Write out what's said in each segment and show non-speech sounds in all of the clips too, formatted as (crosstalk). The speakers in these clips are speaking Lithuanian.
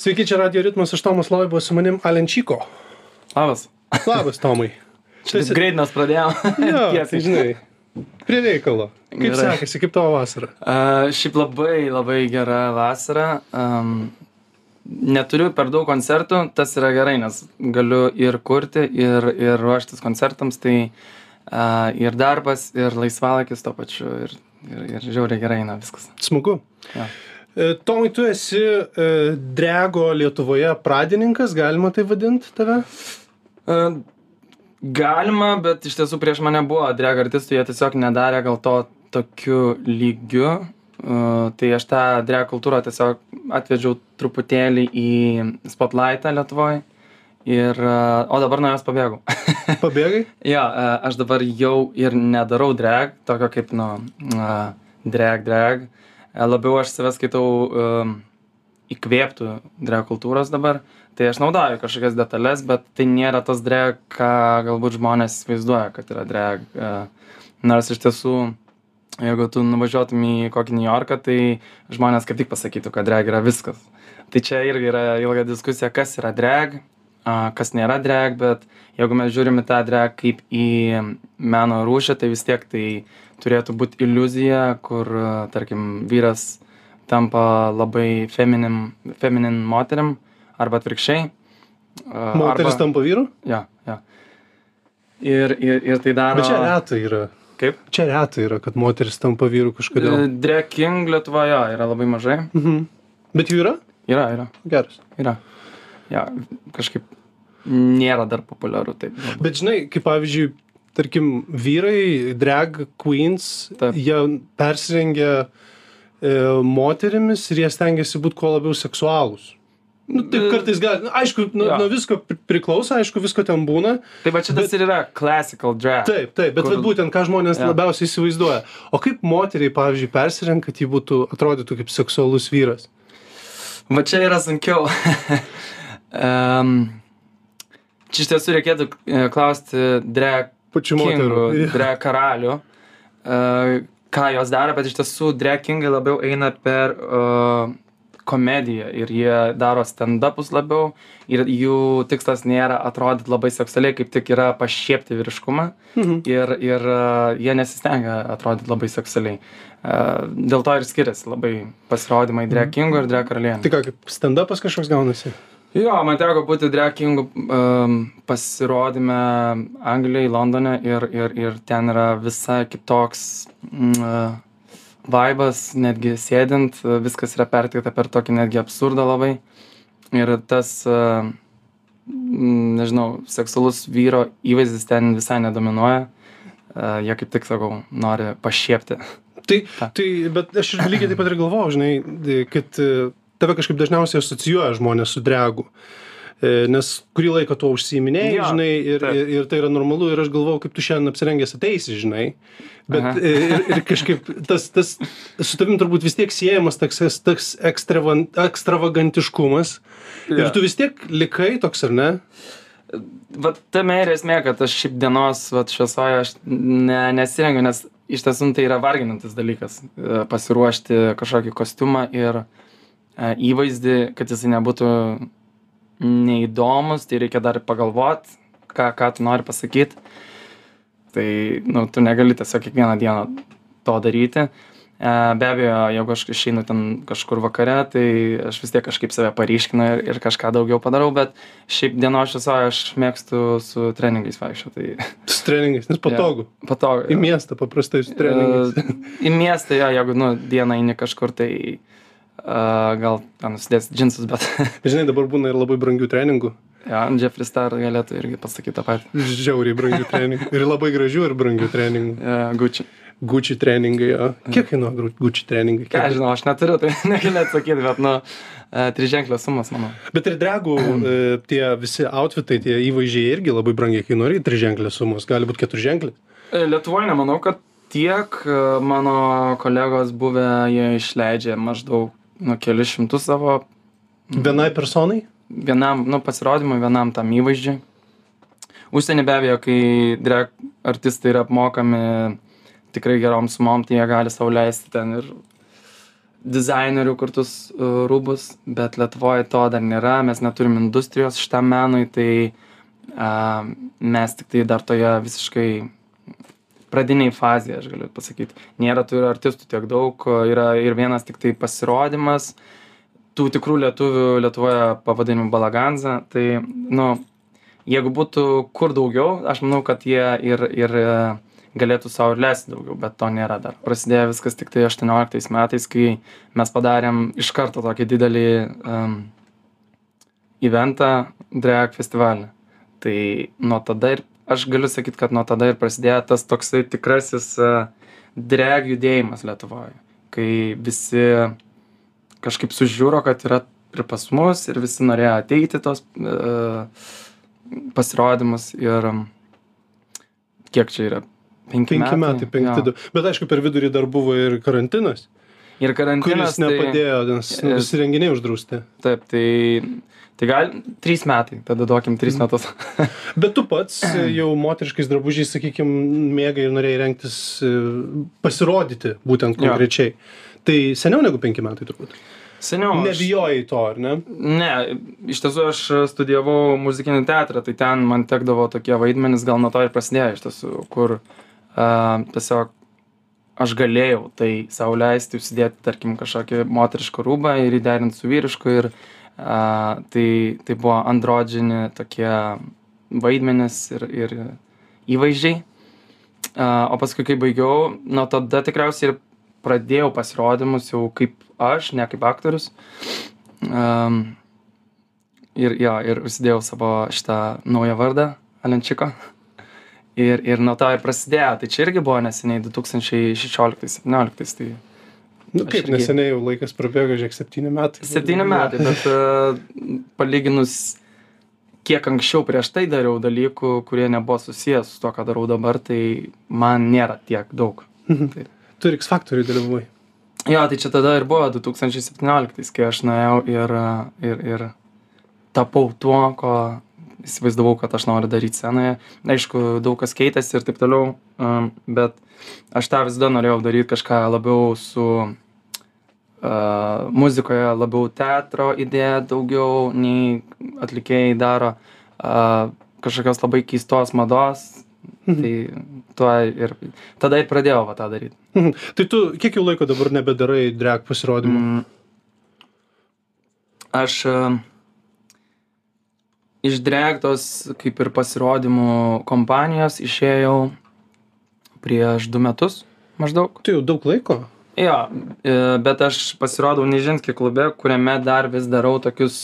Sveiki, čia Radio Ritmas, aš Tomas Loibas, su manim Alenčyko. Labas. Labas, Tomai. (laughs) Čia esi... greit mes pradėjom. (laughs) Jo, (laughs) tai žinai. Prie reikalo. Kaip Gerai. sekasi, kaip tavo vasara? Uh, šiaip labai, labai gera vasara. Um, neturiu per daug koncertų, tas yra gerai, nes galiu ir kurti, ir, ir ruoštis koncertams, tai uh, ir darbas, ir laisvalakis to pačiu, ir, ir, ir žiauriai gerai eina viskas. Smagu. Jo. E, Tomai, tu esi e, Drego Lietuvoje pradininkas, galima tai vadinti tave? Uh, galima, bet iš tiesų prieš mane buvo drag artistų, jie tiesiog nedarė gal to tokiu lygiu. Tai aš tą drag kultūrą tiesiog atvedžiau truputėlį į spotlightą Lietuvoje. Ir, o dabar nuo jos pabėgau. (laughs) Pabėgai? jo, aš dabar jau ir nedarau drag, tokio kaip, nu, drag, drag. Uh, labiau aš save skaitau um, įkvėptų drag kultūros dabar. Tai aš naudoju kažkokias detalės, bet tai nėra tas drag, ką galbūt žmonės įsivaizduoja, kad yra drag. Uh, nors iš tiesų, jeigu tu nuvažiuotum į kokį New Yorką, tai žmonės kaip tik pasakytų, kad drag yra viskas. Tai čia irgi yra ilga diskusija, kas yra drag, a, kas nėra drag, bet jeigu mes žiūrime tą drag kaip į meno rūšį, tai vis tiek tai turėtų būti iliuzija, kur, a, tarkim, vyras tampa labai feminin, feminin moterim arba atvirkščiai. Moteris arba- tampa vyru? Jo, jo. Ir, ir, ir tai daro. Bet čia reta yra. Kaip? Čia reta yra, kad moteris tampa vyru kažkodėl. Drag King Lietuvoje yra labai mažai. Mhm. Bet jų yra? Yra, yra, Geras. yra. Ja, kažkaip nėra dar populiaru taip. galbūt. Bet žinai, kaip pavyzdžiui, tarkim, vyrai, drag queens, Taip. jie persirengia e, moterimis ir jie stengiasi būti kuo labiau seksualūs. Nu, taip E, kartais gali, nu, aišku, nuo, jo. nuo visko pri- priklauso, aišku, visko ten būna. Tai va čia tas ir yra classical drag. Taip, taip, bet Kur- vat būtent ką žmonės Jo. labiausiai įsivaizduoja. O kaip moteriai, pavyzdžiui, persirenka, kad ji būtų, atrodytų kaip seksualus vyras? Va čia yra sunkiau. (laughs) um, čia iš tiesų reikėtų e, klausti drag Pačių moterų. drag karalių, uh, ką jos daro, bet iš tiesų drag kingai labiau eina per uh, komediją ir jie daro stand-upus labiau ir jų tikslas nėra atrodyti labai seksualiai, kaip tik yra pašiepti vyriškumą Mhm. ir, ir uh, jie nesistengia atrodyti labai seksualiai. Uh, dėl to ir skiriasi labai pasirodymai drag kingų ir drag karalienų. Tai ką, kaip stand-upas kažkoks gaunasi? Jo, man teko būti drag kingų um, pasirodyme Anglijoje, Londone ir, ir, ir ten yra visai kitoks mm, uh, vaibas, netgi sėdint, viskas yra perteikta per tokį netgi absurdą labai. Ir tas, uh, mm, nežinau, seksualus vyro įvaizdis ten visai nedominuoja. Uh, jie kaip tik, sakau, nori pašiepti. Tai, Ta. tai, bet aš ir lygiai taip pat ir galvoju, žinai, kad tave kažkaip dažniausiai asocijuoja žmonės su dregu. E, Nes kurį laiką tuo užsiiminėjai, Jo, žinai, ir, taip. ir, ir tai yra normalu, ir aš galvoju, kaip tu šiandien apsirengęs ateisi, žinai. Bet Aha. e, ir, ir kažkaip tas, tas su tavim turbūt vis tiek siejamas toks, toks ekstravagantiškumas. Ir Jo. tu vis tiek likai toks, ar ne? Vat tame ir esmė, kad aš šiaip dienos vat, šviesoje aš ne, nesirengiu, nes iš tiesų tai yra varginantis dalykas e, pasiruošti kažkokį kostiumą ir e, įvaizdį, kad jisai nebūtų neįdomus, tai reikia dar pagalvot, ką, ką tu nori pasakyti. Tai, nu, tu negali tiesiog kiekvieną dieną to daryti. E, Be abejo, jeigu aš išeinu ten kažkur vakare, tai aš vis tiek kažkaip save paryškinu ir, ir kažką daugiau padarau, bet šiaip dienos šviesoje aš mėgstu su treningais vaikščioti. Tai Su treningais, nes patogu. (laughs) patogu. Į miestą paprastai su treningais. E, Į miestą, jo, jeigu nu, dieną eini kažkur, tai uh, gal ten nusidės džinsus, bet (laughs) Žinai, dabar būna ir labai brangių treningų. ja, Jeffrey Star galėtų irgi pasakyti tą patį. Žiauriai brangių (laughs) treningų. Ir labai gražių ir brangių treningų. Uh, Gucci. Gucci treningai, jo. Kiek kainuoja Gucci treningai? Ką Kiek? žinau, aš neturiu, tai (laughs) negaliu atsakyti, bet, nu, uh, triženklės sumas, manau. Bet ir dragų e, tie visi outfitai, tie įvaizdžiai irgi labai brangiai kainuoja, triženklės sumos, gali būti keturženklės. E, Lietuvoje nemanau, kad tiek e, mano kolegos buvę, jie išleidžia maždaug nu, kelius šimtus savo Vienai personai? vienam, nu, pasirodymui, vienam tam įvaizdžiui. Užsienį be abejo, kai drag artistai yra apmokami tikrai gerom sumom, tai jie gali sau leisti ten ir dizainerių kurtus uh, rūbus, bet Lietuvoje to dar nėra, mes neturim industrijos šitam menui, tai uh, mes tik tai dar toje visiškai pradiniai fazėje, aš galiu pasakyti. Nėra tų artistų tiek daug, yra ir vienas tik tai pasirodymas, tų tikrų lietuvių Lietuvoje pavadinimu Balaganza, tai, nu, jeigu būtų kur daugiau, aš manau, kad jie ir, ir e, galėtų savo ir leisti daugiau, bet to nėra dar. Prasidėjo viskas tik tai 18 metais, kai mes padarėm iš karto tokį didelį um, eventą drag festivalį. Tai nuo tada ir aš galiu sakyt kad nuo tada ir prasidėjo tas toksai tikrasis drag judėjimas Lietuvoje, kai visi kažkaip sužiūro, kad yra ir pas mus ir visi norėjo ateiti tos uh, pasirodymus ir kiek čia yra? Penki, penki metai, metai penkti du. Bet aišku, per vidurį dar buvo ir karantinas. Ir karantinas. Kuris nepadėjo, tai, nes nu, visi renginiai uždrausti. Taip, tai Tai gal trys metai, tada duokim trys mhm. metus. (laughs) Bet tu pats jau moteriškais drabužiais, sakykime, mėgai ir norėjai rengtis e, pasirodyti būtent konkrečiai. Jo. Tai seniau negu penki metai turbūt. Seniau. Nebijojai to, ar ne? Ne, iš tiesų aš studijavau muzikinį teatrą, tai ten man tekdavo tokie vaidmenys, gal nuo to ir prasidėjo iš tiesų, kur uh, tiesiog aš galėjau tai sau leisti užsidėti, tarkim, kažkokį moterišką rūbą ir įderinti su vyrišku ir uh, a, tai, tai buvo androdžini tokie vaidmenys ir, ir įvaizdžiai. A, o paskui, kai baigiau, nuo tada tikriausiai ir pradėjau pasirodymus jau kaip aš, ne kaip aktorius. Um, ir jo, ir užsidėjau savo šitą naują vardą, Alenčiko. Ir, ir nuo to ir prasidėjo. Tai čia irgi buvo neseniai 2016-2017. Tai Nu, kaip irgi... neseniai jau laikas prabėgo, žiūrėk, septyni metai. Septyni metai, (laughs) bet uh, palyginus, kiek anksčiau prieš tai dariau dalykų, kurie nebuvo susijęs su to, ką darau dabar, tai man nėra tiek daug. Mhm. tai. Tu ir X faktoriui dalyvavai. Jo, tai čia tada ir buvo 2017, kai aš nuėjau ir, ir, ir tapau tuo, ko įsivaizdavau, kad aš noriu daryti scenoje. Aišku, daug kas keitėsi ir taip toliau, um, bet aš tą visada norėjau daryti kažką labiau su uh, muzikoje, labiau teatro idėja daugiau nei atlikėjai daro, uh, kažkokios labai keistos mados. Mhm. Tai tuo ir tada ir pradėjau va, tą daryti. Mhm. Tai tu kiek jau laiko dabar nebedarai drag pasirodymų? Mm. Aš uh, iš drag tos kaip ir pasirodymų kompanijos išėjau prieš du metus maždaug. Tai jau daug laiko? Jo, e, bet aš pasirodau Nižinski klube, kuriame dar vis darau tokius,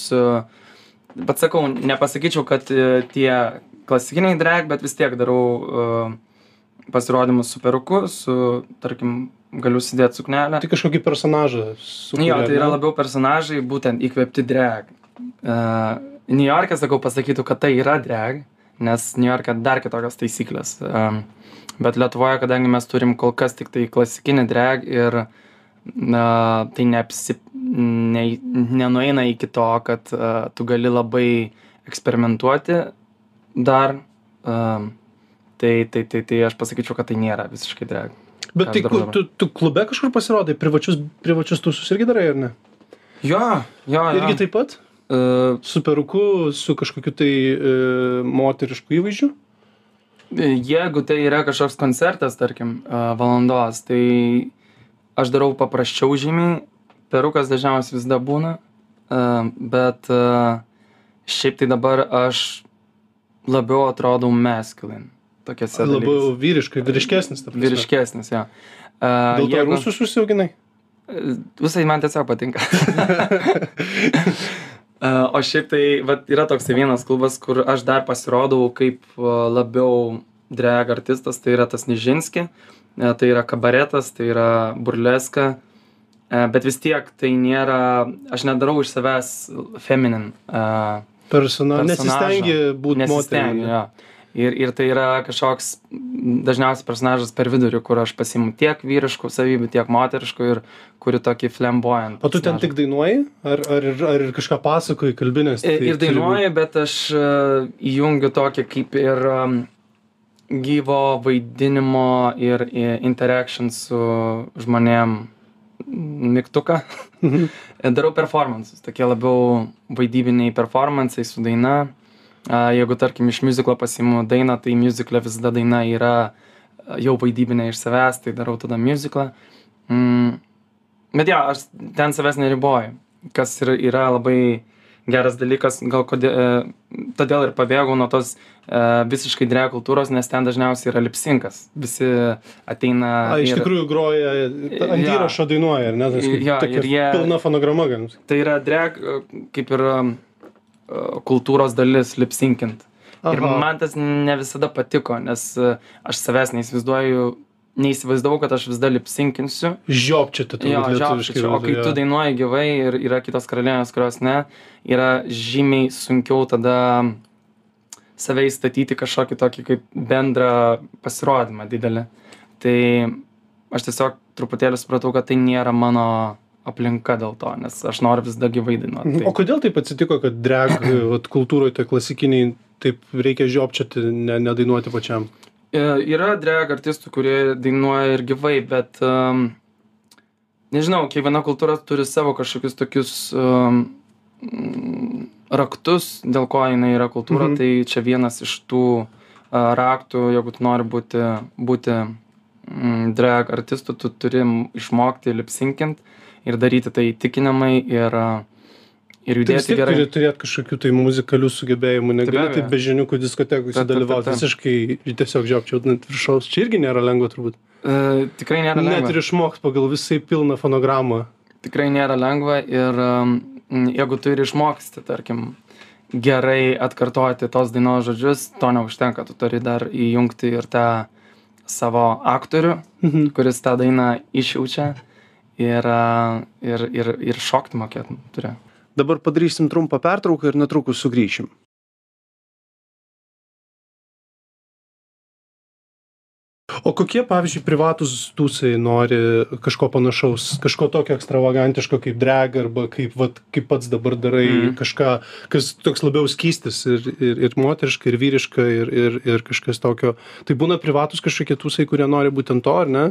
bet sakau, nepasakyčiau, kad e, tie klasikiniai drag, bet vis tiek darau e, pasirodymus su peruku, su, tarkim, galiu sudėti suknelę. Tai kažkokį personažą. Sukūrė, jo, tai yra labiau personažai, būtent įkvėpti drag. Uh, niujorke sakau pasakytų kad tai yra drag nes niujorke dar kitokios taisyklės um, bet lietuvoje kadangi mes turim kol kas tiktai klasikinį drag ir na tai neapsi ne nenueina iki to kad uh, tu gali labai eksperimentuoti dar um, tai tai tai tai aš pasakyčiau kad tai nėra visiškai drag. Bet tai tu tu klube kažkur pasirodai privačius privačius tūsus irgi darai ar ne? Jo jo jo. Irgi taip pat? Uh, su peruku, su kažkokiu tai uh, moterišku įvaizdžiu? Jeigu tai yra kažkoks koncertas, tarkim, valandos, tai aš darau paprasčiau žymiai, perukas dažniausiai visada būna, bet šiaip tai dabar aš labiau atrodau masculine. Tokiose labiau vyriškai, vyriškesnis. Vyriškesnis, jo. Uh, Dėl to jeigu... rusus užsiauginai? Visai man tiesiog patinka. (laughs) (laughs) o šiaip tai vat yra toksai vienas klubas kur aš dar pasirodau kaip labiau drag artistas tai yra tas nižinski tai yra kabaretas tai yra burleska bet vis tiek tai nėra aš nedarau iš savęs feminin Persona, nesistengi būti moterimi. Ja ir ir tai yra kažkoks dažniausiai personažas per vidurį kur aš pasiimu tiek vyriškų savybių tiek moteriškų ir kuriu tokį flamboyant o tu ten tik dainuoji ar ar ir ar ir kažką pasakoji kalbi nes tai ir dainuoju bet aš e, įjungiu tokį kaip ir gyvo vaidinimo ir interaction su žmonėm mygtuką. (laughs) Darau performances, tokie labiau vaidybiniai performances su daina. A, Jeigu, tarkim, iš muziklo pasiimu dainą, tai muziklė visada daina yra jau vaidybinė iš savęs, tai darau tada muziklą. Mm. Bet jo, aš ten savęs neriboju, kas yra, yra labai geras dalykas, gal kodėl, e, todėl ir pabėgau nuo tos e, visiškai drag kultūros, nes ten dažniausiai yra lipsinkas. Visi ateina. A, iš ir- tikrųjų groja, ant Jo. įrašo dainuoja, ar ne? Jo, tokia ir jie- Pilna fonograma, galim. Tai yra drag e, kaip ir kultūros dalis lipsinkint. Ir man tas ne visada patiko, nes e, aš savęs neįsivaizduoju, neįsivaizdavau, kad aš vis dar lipsinkinsiu. Žiopčiate, lietuviškai. žiaupčiau, o kai tu dainuoji gyvai ir yra kitos karalienės, kurios ne, yra žymiai sunkiau tada save įstatyti kažkokį tokį kaip bendrą pasirodymą didelį. Tai aš tiesiog truputėlį supratau, kad tai nėra mano aplinka dėl to, nes aš noriu vis dar gyvai dainuoti. Mhm. O Tai, kodėl taip atsitiko, kad drag (clears throat) vat, kultūroje, tai klasikiniai, taip reikia žiopčiati, ne, nedainuoti pačiam? E, yra drag artistų, kurie dainuoja ir gyvai, bet um, nežinau, kiekviena kultūra turi savo kažkokius tokius um, raktus, dėl ko jinai yra kultūra, Mhm. tai čia vienas iš tų uh, raktų, jeigu tu nori būti, būti mm, drag artistu, tu turi išmokti lipsinkint ir daryti tai įtikinamai ir, ir Tai judėti tiek gerai. turi turėti kažkokių tai muzikalių sugebėjimų, negali taip be žiniukų diskotekų Taip, taip, dalyvauti, taip, taip. visiškai tiesiog žiopčiau ant viršaus. Čia irgi nėra lengva turbūt. Uh, tikrai nėra lengva. Net ir išmokti pagal visai pilną fonogramą. tikrai nėra lengva ir um, jeigu tu ir išmoksti, tarkim, gerai atkartoti tos dainos žodžius, to neužtenka, tu turi dar įjungti ir tą savo aktorių, Mhm. kuris tą dainą išjaučia ir, ir, ir, ir šokti mokėt turi. Dabar padarysim trumpą pertrauką ir netrukus sugrįšim. O kokie, pavyzdžiui, privatus tūsai nori kažko panašaus, kažko tokio ekstravagantiško kaip drag arba kaip, vat, kaip pats dabar darai, mm. Kažką, kas toks labiau skystis ir, ir, ir moteriška, ir vyriška, ir, ir, ir kažkas tokio. Tai būna privatus kažkokie tūsai, kurie nori būtent to, ar ne?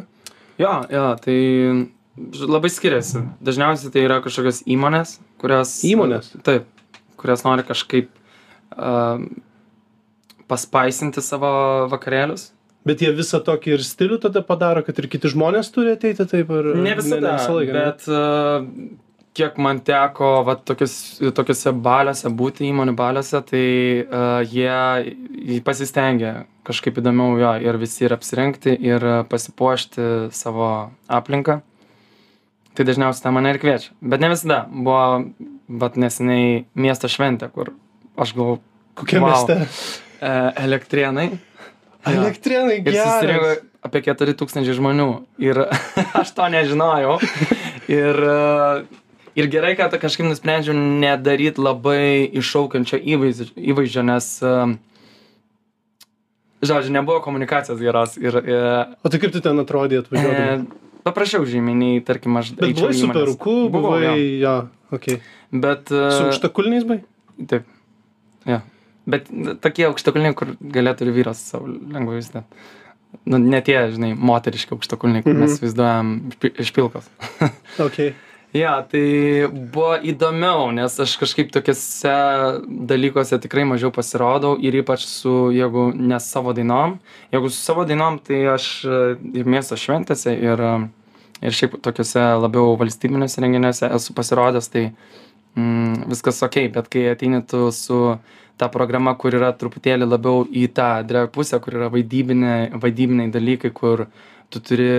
Jo, jo, tai labai skiriasi. Dažniausiai tai yra kažkokios įmonės, kurios... Įmonės? Taip, kurios nori kažkaip uh, paspaisinti savo vakarėlius. Bet jie visą tokį ir stilių tada padaro, kad ir kiti žmonės turi ateiti taip, ar Ne visada, ne visą laiką, ne? bet uh, kiek man teko va, tokius, tokiuose baliuose būti, įmonių baliuose, tai uh, jie, jie pasistengia kažkaip įdomiau jo ir visi ir apsirengti ir pasipuošti savo aplinką. Tai dažniausiai tą mane ir kviečia. Bet ne visada. Buvo vat, neseniai miesto šventė, kur aš galvoju, Kokie Vau. mieste? e, elektrienai. (laughs) Elektrienai susirinko gerai. apie 4000 žmonių. Ir (laughs) aš to nežinojau. Ir, e, ir gerai, kad kažkaip nusprendžiau nedaryti labai iššaukiančio įvaizdžio, įvaizdžio nes, e, žodžiu, nebuvo komunikacijos geros. Ir, e, O tai kaip tu ten atrodė atvažiuodama? e, paprašiau žymiai, nei, tarkim, aš Bet buvai su peruku, buvai, jo. jo, okei. Bet, e, Su aukštakulniais bai? Taip. Ja. Bet tokie aukštakulniai, kur galėtų ir vyras savo lengvai vis net. Nu, ne tie, žinai, moteriški aukštakulniai, kur mes Mhm. vaizduojam iš pilkos. Okei. (laughs) Ja, tai buvo įdomiau, nes aš kažkaip tokiuose dalykuose tikrai mažiau pasirodau ir ypač su, jeigu ne savo dainom, jeigu su savo dainom, tai aš e, ir miesto šventėse ir, e, ir šiaip tokiuose labiau valstybiniuose renginiuose esu pasirodęs, tai mm, viskas ok, bet kai ateini tu su ta programa, kur yra truputėlį labiau į tą drag pusę, kur yra vaidybiniai, vaidybiniai dalykai, kur tu turi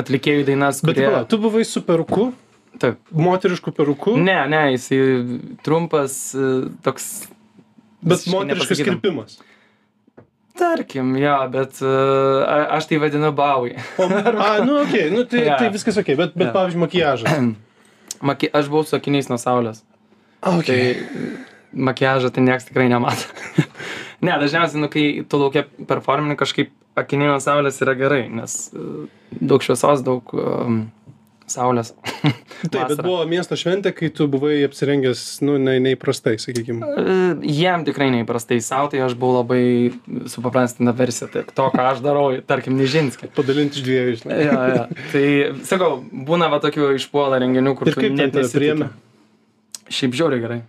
atlikėjų dainas, Bet kurie... pala, tu buvai su peruku, Taip. moterišku peruku, Ne, ne, jisai trumpas, e, toks. bet moteriškas kirpimas. Tarkim, jo, bet uh, aš tai vadinu bauai. O, a, nu, okei, nu, tai, Jo. tai viskas okei, bet, bet Jo. pavyzdžiui, makiažas. (clears throat) Maki, aš buvau su akiniais nuo saulės. Okay. Tai makiažą tai niekas tikrai nemato. (laughs) ne, dažniausiai, nu, kai tu laukia performini, kažkaip akiniai nuo saulės yra gerai, nes uh, daug šviesos, daug, um, saulės. (laughs) Taip, bet buvo miesto šventė, kai tu buvai apsirengęs, nu, ne, neįprastai, sakykime. E, Jiem tikrai neįprastai sau, tai aš buvau labai supaprastinta versija, tai to, ką aš darau, tarkim, Nižinskį. Padalinti iš dviejų, žinai. Jo, jo. Tai, sakau, būna va tokių išpuola renginių, kur Ir tu kaip net priėmė? Šiaip žiauriai gerai.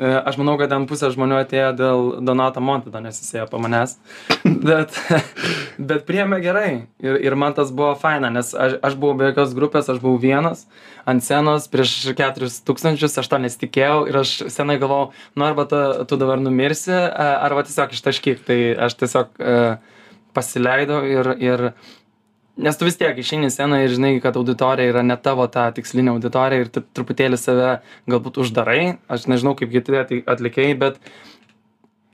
E, Aš manau, kad ten pusė žmonių atėjo dėl Donato Montido, nes jis ėjo po manęs. Bet, (laughs) bet priėmė gerai. Ir, ir man tas buvo faina, nes aš, aš buvau be jokios grupės, aš buvau vienas ant scenos prieš 4000, aš to nesitikėjau ir aš senai galvojau, nu arba tu, tu dabar numirsi, a, arba tiesiog ištaškyk. Tai aš tiesiog e, pasileidau ir, ir nes tu vis tiek išeini į sceną ir žinai, kad auditorija yra ne tavo ta tikslinė auditorija ir tu truputėlį save galbūt uždarai. Aš nežinau, kaip kiti atli- atlikėjai, bet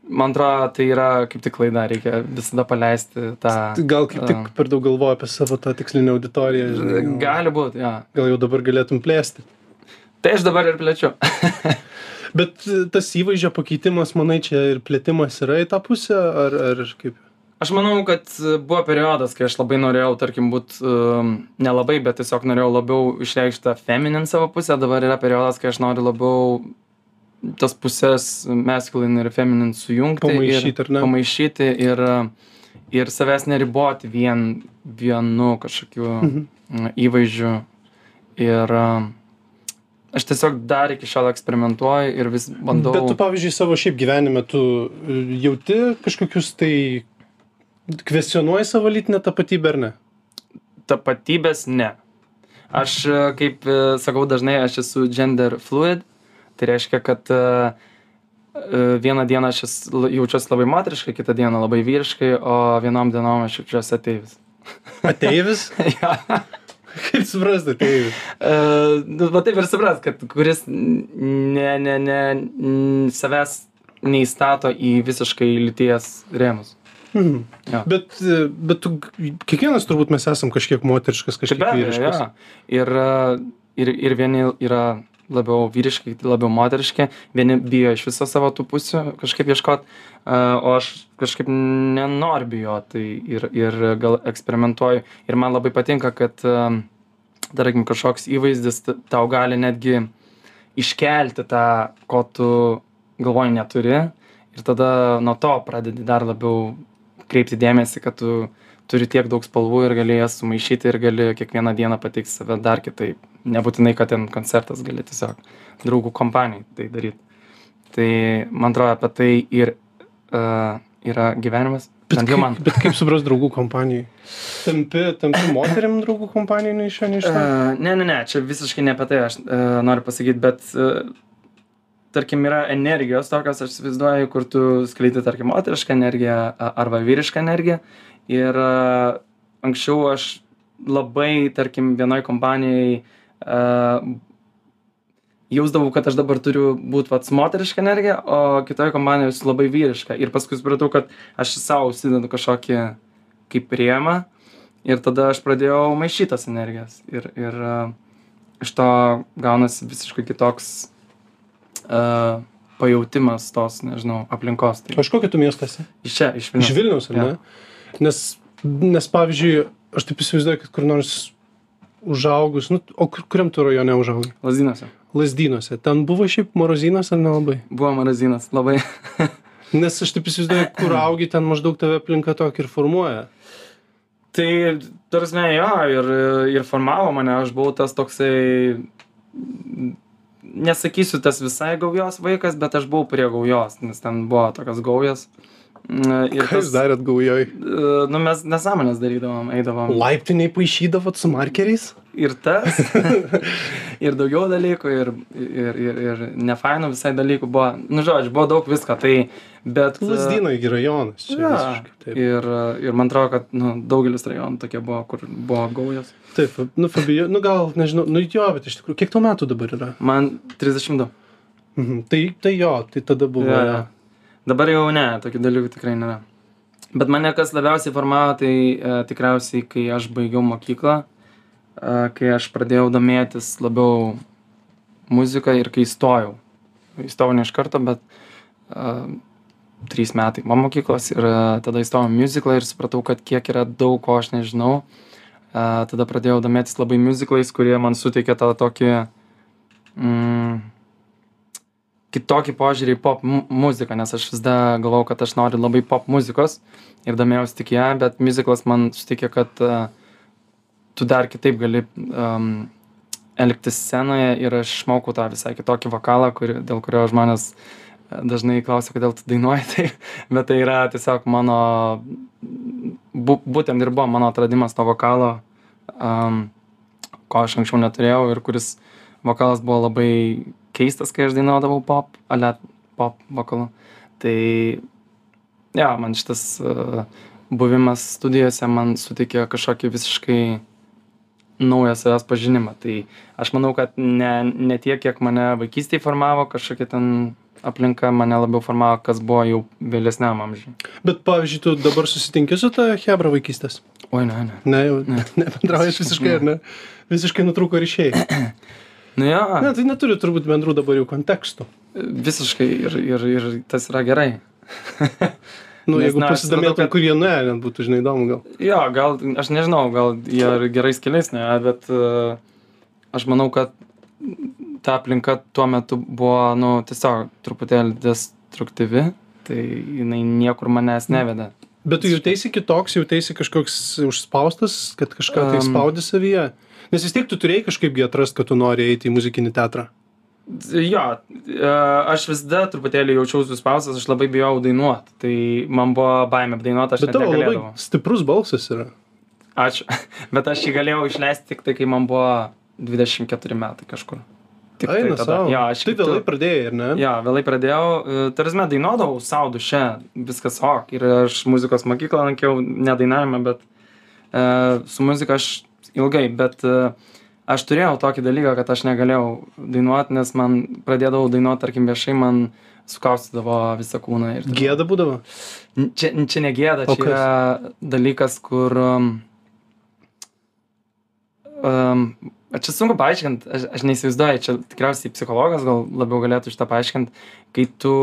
man atrodo, tai yra kaip tik klaida, reikia visada paleisti tą. Gal kaip tik a, per daug galvoju apie savo tą tikslinę auditoriją, žinai. gal- Gali būti, jo. Gal jau dabar galėtum plėsti. Tai aš dabar ir plečiu. (laughs) Bet tas įvaizdžio pakeitimas, manai, čia ir plėtimas yra į tą pusę, ar, ar kaip? Aš manau, kad e, buvo periodas, kai aš labai norėjau, tarkim, būti, um, nelabai, bet tiesiog norėjau labiau išreikšti tą feminin savo pusę. Dabar yra periodas, kai aš noriu labiau tas pusės masculine ir feminin sujungti. Pamaišyti, ir? Pamaišyti ir, ir savęs neriboti vien vienu kažkokiu mhm. įvaizdžiu. Ir um, aš tiesiog dar iki šiol eksperimentuoju ir vis bandau. Bet tu, pavyzdžiui, savo šiaip gyvenime, tu e, jauti kažkokius tai kvestionuoji savo lytinę tapatybę ar ne? tapatybės ne. Aš, e, kaip e, sakau dažnai, aš esu gender fluid, tai reiškia, kad e, vieną dieną aš jaučiuosi labai moteriškai, kitą dieną labai vyriškai, o vienom dienom aš jaučiuosi ateivis. (laughs) Ateivis? ja. kaip suprasti ateivis? E, nu, va taip ir supras, kad kuris ne, ne, ne, savęs neįstato į visiškai lyties rėmus. Mhm. Jo. Bet, e, bet tu, kiekvienas turbūt mes esam kažkiek moteriškas, Tai kažkiek abejo, vyriškas. jo. Ir, e, ir, ir vieni yra labiau vyriški, kiti labiau moteriški, vieni bijo iš viso savo tų pusių kažkaip ieškot, e, o aš kažkaip nenoriu bijoti tai ir, ir gal eksperimentuoju. Ir man labai patinka, kad, tarkim, kažkoks įvaizdis tau gali netgi iškelti tą, ko tu galvoji neturi. Ir tada nuo to pradedi dar labiau kreipti dėmesį, kad tu turi tiek daug spalvų ir gali jas sumaišyti ir gali kiekvieną dieną pateikti save dar kitaip. Nebūtinai, kad ten koncertas gali tiesiog draugų kompanijai tai daryti. Tai man atrodo, apie tai ir uh, yra gyvenimas. Bet kaip, man. bet kaip supras draugų kompanijai? Tampi, tampi moterim draugų kompanijai nei iš čia, nei iš ten? Uh, ne, ne, ne, čia visiškai ne apie tai aš uh, noriu pasakyti, bet uh, tarkim yra energijos tokios, aš įsivaizduoju, kur tu skleidi, tarkim, moterišką energiją arba vyrišką energiją. Ir anksčiau aš labai, tarkim, vienoj kompanijai uh, jausdavau, kad aš dabar turiu būti pats moteriška energija, o kitoje kompanijoje esu labai vyriška. Ir paskui supratau, kad aš savo užsidedu kažkokį kaip rėmą ir tada aš pradėjau maišyti tas energijas. Ir, ir iš to gaunasi visiškai kitoks uh, pajautimas tos, nežinau, aplinkos. Tai O iš kokio tu miesto esi? iš čia, iš Vilnius. Iš Vilniaus, ar ne? Nes, nes, pavyzdžiui, aš taip įsivaizduoju, kad kur nors užaugus, nu, o kur, kuriam tu rajone užaugai? Lazdynose. Lasdynuose. Ten buvo šiaip morozinas ar nelabai? Buvo marazinas, labai. (laughs) Nes aš taip įsivaizduoju, kur augi, ten maždaug tave aplinka tokį ir formuoja. Tai, tarsi, jo, ir, ir formavo mane, aš buvau tas toksai, nesakysiu tas visai gaujos vaikas, bet aš buvau prie gaujos, nes ten buvo tokios gaujos. Mm, Ir Ką jūs darėt gaujoj? e, nu, mes nesąmonės darydavom, eidavom. Laiptiniai paaišydavot su markeriais? Ir tas, (laughs) ir daugiau dalykų, ir, ir, ir, ir nefainų visai dalykų buvo. Nu, žodžiu, buvo daug visko, tai, bet... e, Lasdynai gi rajonas. Čia Ja, visiškai taip. ir, ir man atrodo, kad nu, daugelis rajonų tokie buvo, kur buvo gaujos. Taip, nu Fabio, nu gal, nežinau, nu jo, bet iš tikrųjų, kiek tau metų dabar yra? Man 32. Mhm. Tai, tai jo, tai tada buvo. Ja, Ja. Dabar jau ne, tokių dalykų tikrai nėra. Bet mane kas labiausiai formavo, tai e, tikriausiai, kai aš baigiau mokyklą, kai aš pradėjau domėtis labiau muziką ir kai įstojau. Įstojau ne iš karto, bet e, trys metai po mokyklos ir e, tada įstojau muziklą ir supratau, kad kiek yra daug ko aš nežinau. A, tada pradėjau domėtis labai muziklais, kurie man suteikė tą tokį mm, kitokį požiūrį į pop mu- muziką, nes aš vis dar galvau, kad aš noriu labai pop muzikos ir domėjausi tik ją, bet muziklas man suteikė, kad a, tu dar kitaip gali um, elgtis scenoje ir aš išmokau tą visai kitokį vokalą, kur, dėl kurio žmonės e, dažnai klausia, kodėl tu dainuoji, (laughs) tai, bet tai yra tiesiog mano, bu, būtent ir buvo mano atradimas to vokalo, um, ko aš anksčiau neturėjau ir kuris vokalas buvo labai keistas, kai aš dainuodavau pop, ale pop vokalu. Tai, ja, man šitas uh, buvimas studijose man suteikė kažkokį visiškai naują savęs pažinimą. Tai aš manau, kad ne, ne tiek, kiek mane vaikystėje formavo, kažkokia ten aplinka mane labiau formavo, kas buvo jau vėlesniam amžiui. Bet pavyzdžiui, tu dabar susitinki su ta Hebra vaikystės? Oi, ne, ne. Ne, jau ne, (laughs) nebendraujat visiškai, ar ne? Visiškai nutrūko ryšiai. (clears throat) Nu jo, Ne, tai neturi turbūt bendrų dabar jau kontekstų. visiškai ir, ir, ir tas yra gerai. (laughs) Nu, Nes, jeigu na, pasidomėtum, kad- kur jie nuėjo, net būtų, žinai, įdomu gal. Jo, gal, aš nežinau, gal jie ir gerais keliais, ne, bet uh, aš manau, kad ta aplinka tuo metu buvo, nu, tiesiog truputėlį destruktyvi, tai jinai niekur manęs nevedė. Bet tu jautėsi kitoks, jautėsi kažkoks užspaustas, kad kažką tai Am. spaudi savyje. Nes vis tiek tu turėjai kažkaipgi atrast, kad tu nori eiti į muzikinį teatrą. Jo, e, aš visada truputėlį jaučiausi suspaustas, aš labai bijau dainuoti, tai man buvo baimė dainuoti, aš Bet tavo labai stiprus balsas yra. Ačiū. (laughs) Bet aš jį galėjau išleisti tik tai, kai man buvo 24 metai kažkur. Tik Eina tai tada. Jo, aš Tai kaip tu- vėlai pradėjai, ar ne? Jo, vėlai pradėjau, e, tarsi dainuodavau savo duše, viskas ok. Ir aš muzikos mokyklą lankiau, ne dainavimą, bet e, su muzika aš ilgai, bet e, aš turėjau tokį dalyką, kad aš negalėjau dainuoti, nes man pradėdavau dainuoti, tarkim, viešai, man sukaustydavo visą kūną. Ir Gėda būdavo. Čia, čia negėda, O čia yra dalykas, kur... Um, um, čia sunku paaiškinti, aš, aš neįsivaizduoju, čia tikriausiai psichologas gal labiau galėtų šitą paaiškinti, kai tu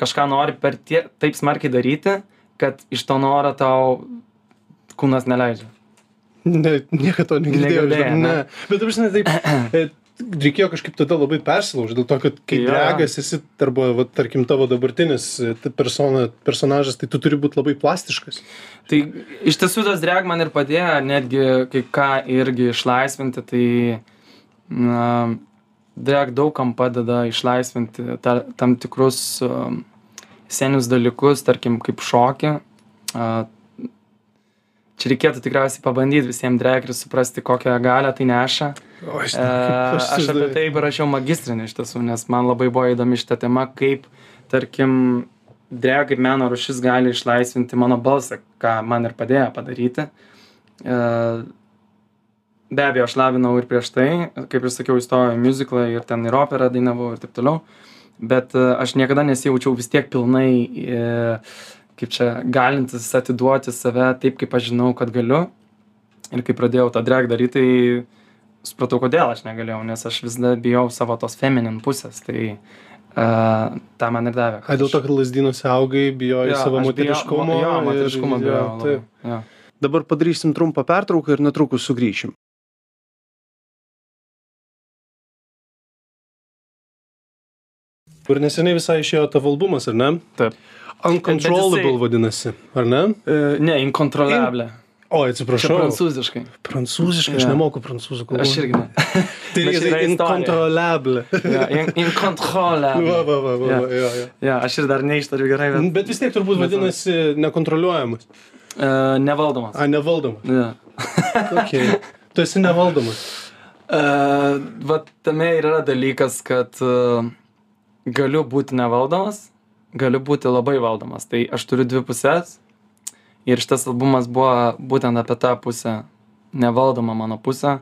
kažką nori per tie, taip smarkiai daryti, kad iš to noro tau kūnas neleidžia. Ne, niekada to negirdėjau. Negirdėjai, žinok, ne? ne. Bet žinai, taip. e, Reikėjo kažkaip tada labai persilaužti, dėl to, kad kai Jo. dragas esi, arba, va, tarkim, tavo dabartinis e, persona, personažas, tai tu turi būti labai plastiškas. Tai iš tiesų tas drag man ir padėjo netgi kai ką irgi išlaisvinti, tai na, drag daug kam padeda išlaisvinti ta, tam tikrus um, senius dalykus, tarkim kaip šokį. Uh, čia reikėtų tikriausiai pabandyti visiems drag ir suprasti, kokią galę tai neša. O, aš, E, (laughs) aš apie tai parašiau magistrinį iš tiesų, nes man labai buvo įdomi šita tema, kaip, tarkim, drag kaip meno rušis gali išlaisvinti mano balsą, ką man ir padėjo padaryti. E, be abejo, aš lavinau ir prieš tai, kaip ir sakiau, įstojau į muziklą ir ten ir operą dainavau ir taip toliau, bet e, aš niekada nesijaučiau vis tiek pilnai, e, kaip čia, galintis atiduoti save taip, kaip aš žinau, kad galiu. Ir kai pradėjau tą drag daryti, tai supratau, kodėl aš negalėjau, nes aš vis dar bijau savo tos feminin pusės, tai uh, tą man ir davė. A, dėl to, kad lasdynuose augai, bijojai Jo, savo aš bijau- moteriškumo. Jo, moteriškumo bijau. labai, taip. Jo. Dabar padarysim trumpą pertrauką ir netrukus sugrįšim. Ir neseniai visai išėjo tavo albumas, ar ne? Taip. Uncontrollable jisai- vadinasi, ar ne? Uh, ne, inkontroliablė. O, Čia atsiprašau. prancūziškai. Prancūziškai, aš Jo. nemoku prancūzų kalbos. Aš irgi ne. (laughs) Tai čia yra istorija. incontrolable. Ja, in, inkontroliablė. Va, va, va, va, Jo. va, jo, jo. Ja, aš ir dar neištariu gerai, bet Bet vis tiek turbūt vadinasi nekontroliuojamas. uh, nevaldomas. A, nevaldomas. Ja. Okay. Tu esi nevaldomas. Uh, va tame ir yra dalykas, kad uh, galiu būti nevaldomas, galiu būti labai valdomas. Tai aš turiu dvi pusės ir šitas albumas buvo būtent apie tą pusę, nevaldoma mano pusę.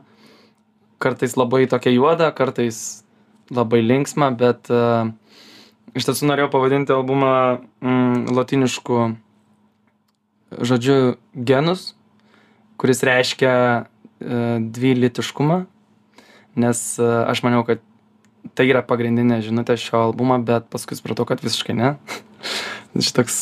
Kartais labai tokia juoda, kartais labai linksma, bet uh, iš tiesų norėjau pavadinti albumą mm, latinišku žodžiu genus, kuris reiškia uh, dvylitiškumą nes e, aš maniau, kad tai yra pagrindinė žinutė šio albumo, bet paskui supratau, kad visiškai ne. (laughs) Šitoks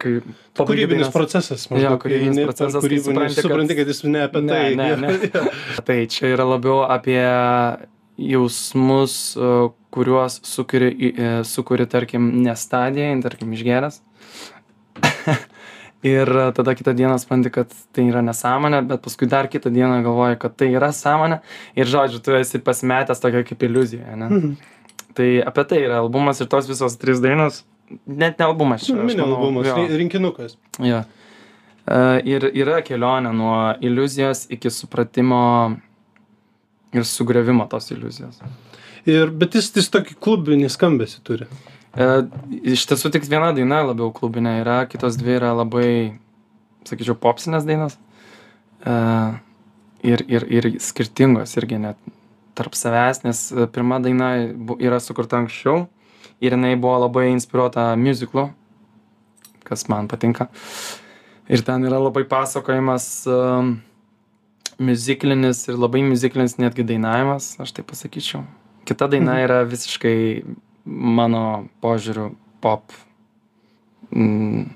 kai Kūrybinis procesas. Jo, maždaug, kūrybinis eini procesas, kai kūrybinį- supranti, kad- supranti, kad jis ne apie Ne, tai. ne, ne. (laughs) Tai čia yra labiau apie jausmus, e, kuriuos sukuri, e, sukuri tarkim, ne stadijai, tarkim, išgeras. (laughs) ir e, tada kitą dieną supranti, kad tai yra nesąmonė, bet paskui dar kitą dieną galvoji, kad tai yra sąmonė. Ir žodžiu, tu esi pasimetęs tokia kaip iliuzija. Ne? Mhm. Tai apie tai yra albumas ir tos visos trys dainos. Net ne albumas Mini albumas, jo. ri- rinkinukas. Jo. Uh, ir yra kelionė nuo iliuzijos iki supratimo ir sugriavimo tos iliuzijos. Ir, bet jis, jis tokį klubinį skambesį turi. Uh, iš tiesų tik viena daina labiau klubinė yra, kitos dvi yra labai, sakyčiau, popsinės dainos. Uh, ir, ir, ir skirtingos irgi net tarp savęs, nes e, pirma daina yra sukurta anksčiau ir jinai buvo labai inspiruota muziklu, kas man patinka. Ir ten yra labai pasakojimas um, muziklinis ir labai muziklinis netgi dainavimas, aš taip pasakyčiau. Kita daina yra visiškai mano požiūriu pop. Mm,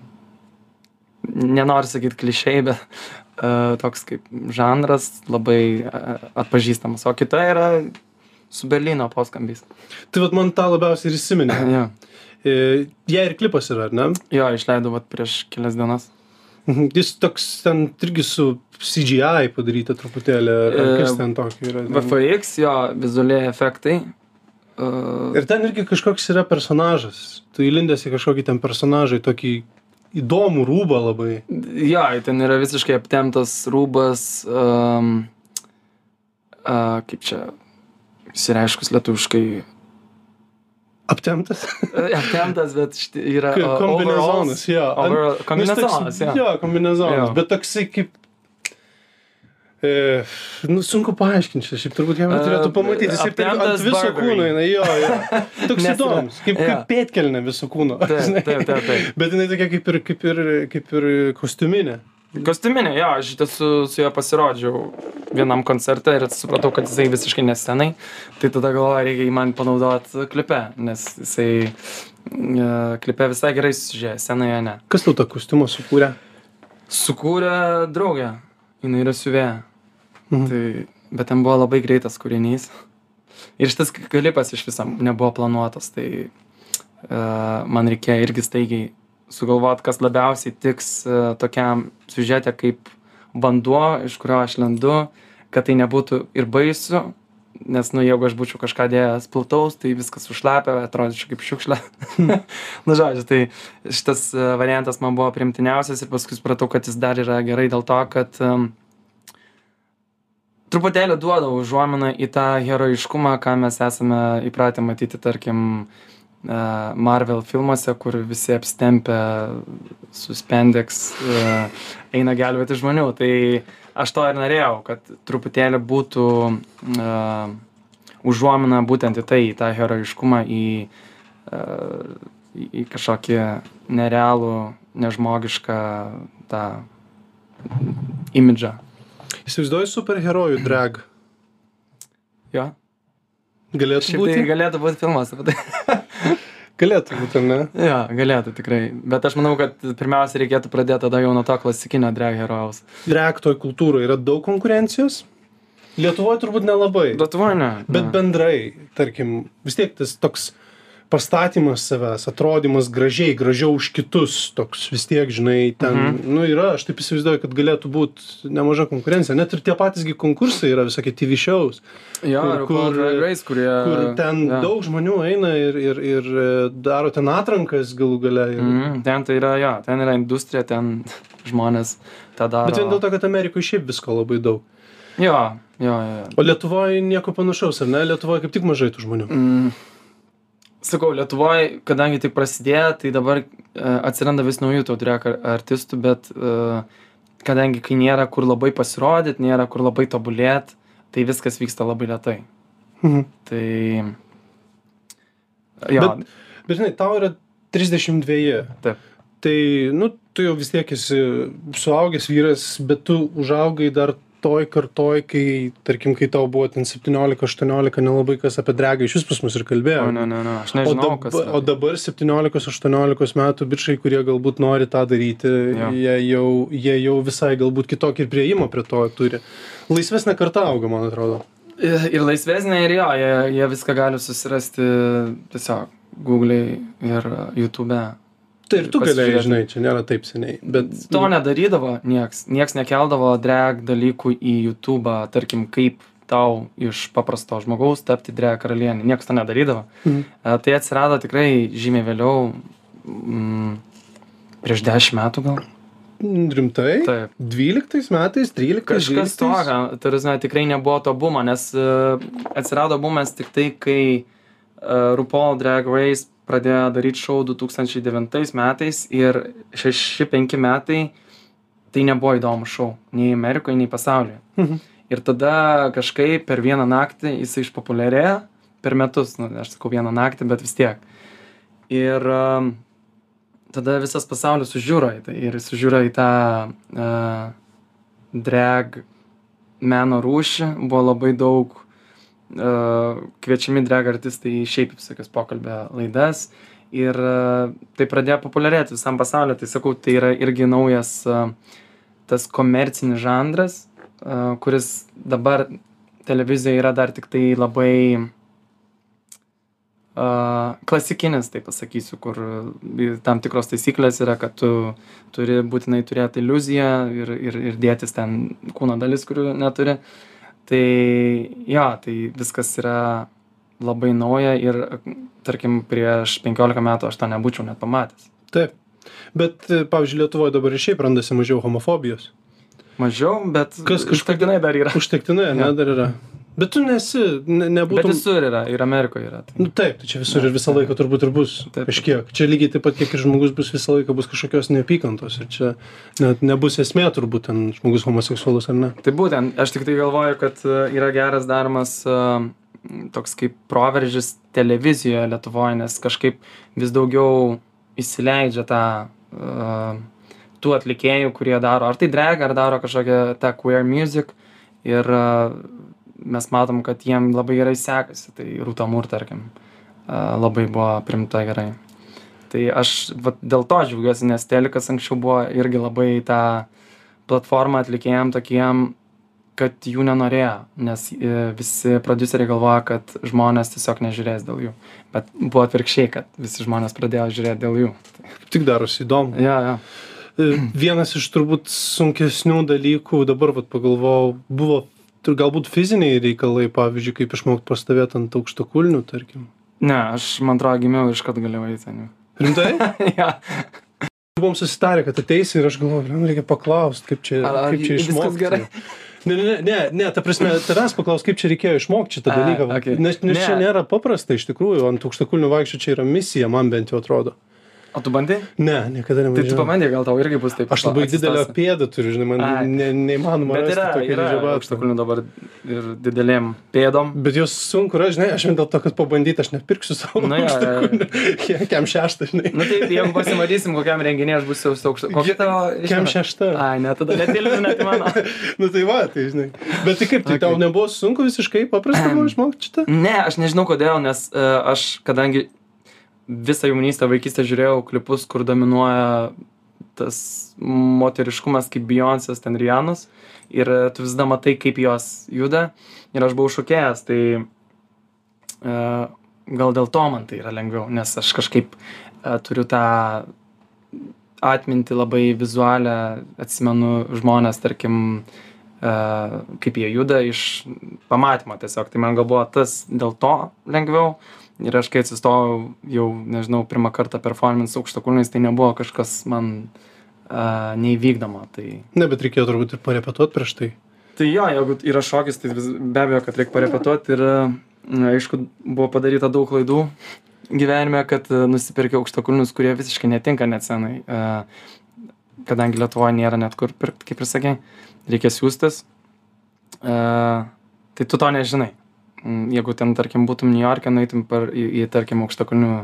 nenoriu sakyti klišiai, bet uh, toks kaip žanras labai uh, atpažįstamas. O kita yra su Berlyno poskambys. Tai vat man tą labiausiai ir įsiminė. (laughs) jo. E, Jie ir klipas yra, ar ne? jo, išleidau vat prieš kelias dienas. Mhm. Jis toks ten irgi su CGI padaryta truputėlį. Ar kas ten tokio yra? VFX, jo, vizualiai efektai. Uh, Ir ten irgi kažkoks yra personažas. Tu įlindęs į kažkokį ten personažą, į tokį įdomų rūbą labai. jo, ten yra visiškai aptemtas rūbas, um, uh, kaip čia, išsireiškus lietuviškai, Aptemtas. aptemtas, bet šti- yra Kombinezonas, jo. Kombinezonas, jo. Jo, kombinezonas. Bet toksai kaip... E, nu, sunku paaiškinti, šiaip turbūt jam E, turėtų pamatyti. Jis taip ant aptemptas viso kūno, jinai, jo, jo. (laughs) Toks įdomus, kaip, kaip pėtkelnė viso kūno. Taip, taip, taip, taip. Bet jinai tokia kaip ir, kaip ir, kaip ir kostiuminė. Kostiuminė, jo, aš tiesų su juo pasirodžiau vienam koncerte ir supratau, kad jisai visiškai nesenai. Tai tada galvoju, reikia jį man panaudoti klipe, nes jisai e, klipe visai gerai sužiūrėjo, senoje ne. Kas tau tą kostiumą sukūrė? Sukūrė draugę, jinai yra siuvėja. Mhm. Tai, bet ten buvo labai greitas kūrinys. Ir šitas klipas iš viso nebuvo planuotas, tai uh, man reikėjo irgi staigiai sugalvot, kas labiausiai tiks uh, tokiam siužetė kaip vanduo, iš kurio aš lendu, kad tai nebūtų ir baisu, nes, nu, jeigu aš būčiau kažką dėjęs plataus, tai viskas užlapė, atrodyčiau kaip šiukšlė. (laughs) Na, žodžiu, tai šitas e, variantas man buvo primtiniausias ir paskui supratau, kad jis dar yra gerai dėl to, kad um, truputėlį duoda užuominą į tą herojiškumą, ką mes esame įpratę matyti, tarkim, e, Marvel filmuose, kur visi apstempę su spendex e, eina gelbėti žmonių. Tai aš to ir norėjau, kad truputėlį būtų uh, užuomina būtent į tai, į tą herojiškumą, į, uh, į kažkokį nerealų, nežmogišką tą imidžą. Įsivaizduoju superherojų (clears throat) drag. Jo. Galėtų Šiaip būti. tai galėtų būti filmas apie tai. (laughs) Galėtų būti, ne? jo, galėtų tikrai. Bet aš manau, kad pirmiausia reikėtų pradėti tada jau nuo to klasikinio drag herojaus. Drag toj kultūroje yra daug konkurencijos. Lietuvoje turbūt nelabai. Lietuvoje ne. Bet ne. bendrai, tarkim, vis tiek tas toks pastatymas savęs, atrodymas gražiai, gražiau už kitus, toks vis tiek, žinai, ten, Mhm. nu yra, aš taip įsivaizduoju, kad galėtų būti nemaža konkurencija. Net ir tie patysgi konkursai yra visokie TV shows, Jo, kur- kur, Race, kurie... kur ten jo. daug žmonių eina ir, ir, ir e, daro ten atrankas galų gale. Ir... Mm, ten tai yra, jo, ten yra industrija, ten (laughs) žmonės tą daro. Bet vien dėl to, kad Amerikoje šiaip visko labai daug. Jo, jo, jo. jo. O Lietuvoje nieko panašaus, ar ne? Lietuvoje kaip tik mažai tų žmonių. Mm. Sakau, Lietuvoje, kadangi tik prasidėjo, tai dabar uh, atsiranda vis naujų ar- artistų, bet uh, kadangi kai nėra kur labai pasirodyti, nėra kur labai tobulėti, tai viskas vyksta labai lietai. Mhm. Tai... Jo, Bet- Bet žinai, tau yra 32. Taip. Tai, nu, tu jau vis tiek esi suaugęs vyras, bet tu užaugai dar toj kartoj kai tarkim kai tau buvo ten septyniolika aštuoniolika nelabai kas apie dregą išvis pas mus ir kalbėjo O, ne, ne, ne, aš o, nežinau, dab, kas. yra. o dabar septyniolikos aštuoniolikos metų bičai kurie galbūt nori tą daryti Jo. jie jau jie jau visai galbūt kitokį ir priėjimą prie to turi laisvesnė karta auga man atrodo (laughs) Ir laisvesnė, ir jo, jie, jie viską gali susirasti tiesiog Google'ai ir uh, YouTube'e. Tai ir tu galėjai žinai čia nėra taip seniai bet To nedarydavo nieks. Nieks nekeldavo drag dalykų į YouTube'ą, tarkim, kaip tau iš paprasto žmogaus tapti drag karalienė. Niekas to nedarydavo. Mhm. E, Tai atsirado tikrai žymiai vėliau, mm, prieš dešimt metų gal. rimtai Taip. 12 metais 13 Kažkas 12? tokio, tarsi tikrai nebuvo to bumo, nes uh, atsirado bumas tik tai, kai uh, RuPaul Drag Race pradėjo daryti šou 2009 metais ir 6-5 metai tai nebuvo įdomu šou, nei Amerikoje, nei pasaulyje. Mhm. Ir tada kažkaip per vieną naktį jisai išpopuliarėjo, per metus, nu, aš sakau vieną naktį, bet vis tiek. Ir um, tada visas pasaulis sužiūro į tai ir sužiūro į tą uh, drag meno rūšį, buvo labai daug kviečiami drag artistai šiaip visokias pokalbio laidas ir uh, tai pradėjo populiarėti visam pasauliu, tai sakau, tai yra irgi naujas uh, tas komercinis žanras, uh, kuris dabar televizijoje yra dar tik tai labai uh, klasikinis, tai pasakysiu, kur uh, tam tikros taisyklės yra, kad tu turi būtinai turėti iliuziją ir, ir, ir dėtis ten kūno dalis, kurių neturi. Tai jo, tai viskas yra labai nauja ir, tarkim, prieš 15 metų aš to nebūčiau net pamatęs. taip bet pavyzdžiui lietuvoj dabar ir šiaip randasi mažiau homofobijos Mažiau, bet Kas kažkodėl- dar yra. užtektinai ane dar yra bet tu nesi ne, Bet nebūtum visur yra, ir Amerikoje yra. Tai. Nu taip, tai čia visur ir visą laiką turbūt ir bus Taip. kažkiek. Čia lygiai taip pat, kiek ir žmogus bus visą laiką, bus kažkokios neapykantos. Ir čia net nebus esmė turbūt ten žmogus homoseksualus ar ne. Tai būtent, aš tik tai galvoju, kad e, yra geras daromas e, toks kaip proveržis televizijoje Lietuvoje, nes kažkaip vis daugiau įsileidžia tą uh, tų atlikėjų, kurie daro ar tai drag, ar daro kažkokią tą queer music ir uh, mes matom, kad jiem labai gerai sekasi. Tai Rūta Mūr, tarkim, labai buvo primta gerai. Tai aš vat, dėl to džiaugiuosi, nes Telikas anksčiau buvo irgi labai tą platformą atlikėjam tokiem, kad jų nenorėjo, nes e, visi produceriai galvoja, kad žmonės tiesiog nežiūrės dėl jų. Bet buvo atvirkščiai, kad visi žmonės pradėjo žiūrėti dėl jų. Tik darosi įdomu. Ja, ja. E, Vienas iš turbūt sunkesnių dalykų, dabar vat, pagalvojau, buvo tur galbūt fiziniai reikalai, pavyzdžiui, kaip išmokti pastovėti ant aukšto kulnių, tarkim. Ne, aš man atrodo gimiau iš kad galėjau eiti ten. Rimtai? (laughs) ja. Buvom susitarę, kad ateisi ir aš galvoju, "Blemba, reikia paklausti, kaip čia, Ar- ar kaip čia išmokti. gerai? Ne, ne, ne, ne, ta prasme, tavęs paklaus, kaip čia reikėjo išmokti šitą dalyką. okei. Nes, nes čia Ne. nėra paprasta iš tikrųjų, ant aukštakulnių vaikščių čia yra misija, man bent jau atrodo. O tu bandai? Ne, niekada Tai tu pabandai, gal tau irgi bus taip. Aš labai didelę pėdą turiu, žinai, man Ai. ne, neįmanoma Bet yra, dydžio batų. aukštakulnių dabar ir didelėm pėdom. Bet jos sunku, yra, žinai, aš vien dėl to, kad pabandyti, aš nepirksiu savo. Jo, jo. (laughs) Kiam šeštą, žinai. Na nu, tai jeigu pasimatysim, kokiam renginė aš būsiu su aukštu. Kokia tavo... Žinoma? šešta. Ai, ne, tada net iliuzinat mano. (laughs) Nu tai va, tai žinai. Bet tai kaip, tai Okay. tau nebuvo sunku visiškai paprasta buvo išmokti šitą? Ne, aš nežinau kodėl, nes uh, aš, kadangi visą jaunystę, vaikystę žiūrėjau klipus, kur dominuoja tas moteriškumas kaip Beyoncé's, ten Rianos, ir e, tu visada matai, kaip jos juda, ir aš buvau šokėjęs, tai uh, gal dėl to man tai yra lengviau, nes aš kažkaip uh, turiu tą atminti labai vizualią, atsimenu žmonės, tarkim, uh, kaip jie juda iš pamatymo tiesiog. Tai man gal buvo tas dėl to lengviau. Ir aš kai atsistojau jau, nežinau, pirmą kartą performance aukštakulniais, tai nebuvo kažkas man uh, neįvykdoma. Tai, Ne, bet reikėjo turbūt ir parepetuoti prieš tai. tai jo, jeigu yra šokis, tai vis, be abejo, kad reikia parepetuoti. Ir na, aišku, buvo padaryta daug klaidų gyvenime, kad uh, nusipirkiau aukštakulnius, kurie visiškai netinka net senai. Uh, kadangi Lietuvoje nėra net kur pirkti, kaip ir sakė, reikia siūstis. Uh, tai tu to nežinai. Mm, Jeigu ten, tarkim, būtum New York'e, nueitum per, į, į, tarkim, aukštakulnių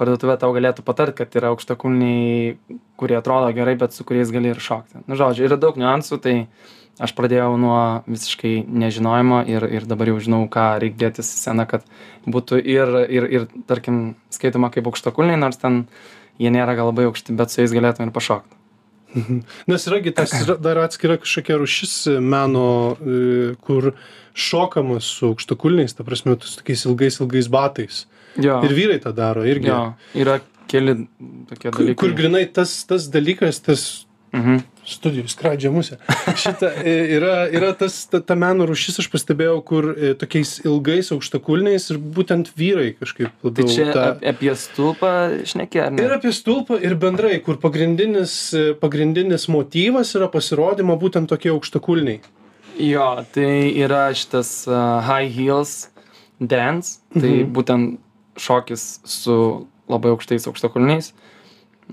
parduotuvę, tau galėtų patart, kad yra aukštakulniai, kurie atrodo gerai, bet su kuriais gali ir šokti. Na, žodžiu, yra daug niuansų, tai aš pradėjau nuo visiškai nežinojimo ir ir dabar jau žinau ką reik dėtis į sceną kad būtų ir ir ir tarkim skaitoma kaip aukštakulniai nors ten jie nėra gal labai aukšti bet su jais galėtum ir pašokt Nes yra tas yra dar atskira kažkokia rušis meno, e, kur šokama su aukštakulniais, ta prasme, su tokiais ilgais, ilgais batais. jo Ir vyrai tą daro irgi. jo yra keli tokie Kur, dalykai kur grinai tas, tas dalykas, tas mhm studijų skradžia musė. Šita e, yra, yra tas, ta, ta meno rušis, aš pastebėjau, kur e, tokiais ilgais aukštakulniais ir būtent vyrai kažkaip tai labiau. čia tą- ap- apie stulpą šneki ar ne Ir apie stulpą, ir bendrai, kur pagrindinis, e, pagrindinis motyvas yra pasirodymo būtent tokie aukštakulniai. Jo, tai yra šitas uh, high heels dance, tai Mhm. būtent šokis su labai aukštais aukštakulniais.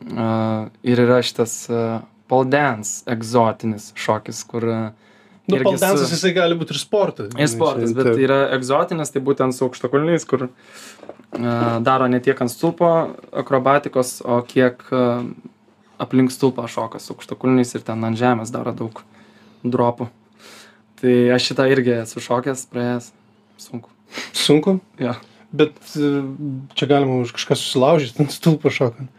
Uh, ir yra šitas uh, pole dance, egzotinis šokis, kur... Uh, Nu, irgi paldansas su- jisai gali būti ir sportas. Ir sportas, bet Taip. yra egzotinis, tai būtent su aukštakulniais, kur uh, daro ne tiek ant stulpo akrobatikos, o kiek uh, aplink stulpą šoka su aukštakulniais ir ten ant žemės daro daug dropų. Tai aš šitą irgi esu šokęs, praėjęs. Sunku. Sunku, Jo. bet e, čia galima už kažką susilaužyti ant stulpo šokant.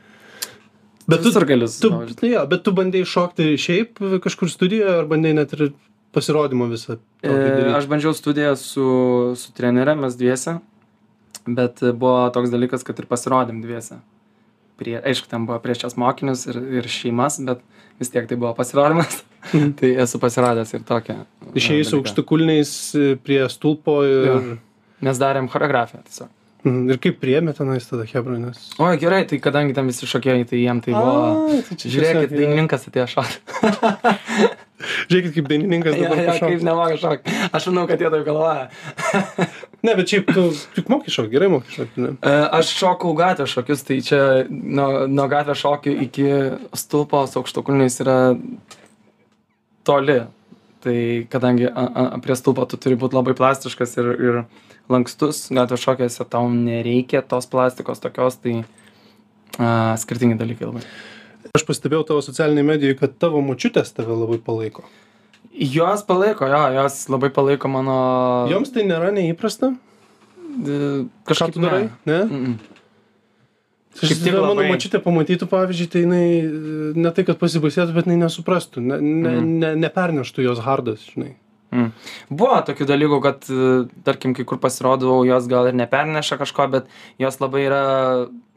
Bet tu, visur gali tu, nu jo, bet tu bandėjai šokti šiaip kažkur studijoje ar bandėjai net ir pasirodymą visą? E, aš bandžiau studiją su, su trenere, mes dviese, bet buvo toks dalykas, kad ir pasirodėm dviese. Prie, aišku, ten buvo prieš šias mokinius ir, ir šeimas, bet vis tiek tai buvo pasirodymas. Mhm. (laughs) tai esu pasirodęs ir tokią. e, dalyką. aukštakulniais e, prie stulpo ir, Jo. Mes darėm choreografiją tiesiog. Mhm, ir kaip priemė tenais tada Hebra, nes... O, gerai, tai kadangi tam visi šokėjai, tai jiem tai buvo... Ai, tai Žiūrėkit, dainininkas atėjo šokti. (laughs) Žiūrėkit, kaip dainininkas Ja, dabar ja, pašoka. kaip nemoka šokti. Aš manau, kad jie taip galvoja. (laughs) Ne, bet šiaip tu juk moki šokti, gerai moki šokti, ne? E, Aš šokau gatvės šokius, tai čia nuo, nuo gatvės šokių iki stulpo su aukštakulniais yra toli. Tai kadangi a, a, prie stulpo tu turi būti labai plastiškas ir, ir lankstus, gatvės šokiuose tau nereikia tos plastikos tokios, tai a, skirtingi dalykai labai. Aš pastebėjau tavo socialiniai medijai, kad tavo močiutės tave labai palaiko. Jos palaiko, jo, jos labai palaiko mano... Joms tai nėra neįprasta? d- Ką Kažkaip tu darai? Ne? Mm -mm. Aš Kaip tik tik mano labai- močiutė pamatytų, pavyzdžiui, tai jinai e, ne tai, kad pasibaisėtų, bet jinai nesuprastų, ne, ne, Mhm. ne, neperneštų jos hardas, žinai. Mm. Buvo tokių dalykų, kad, e, tarkim, kai kur pasirodau, jos gal ir neperneša kažko, bet jos labai yra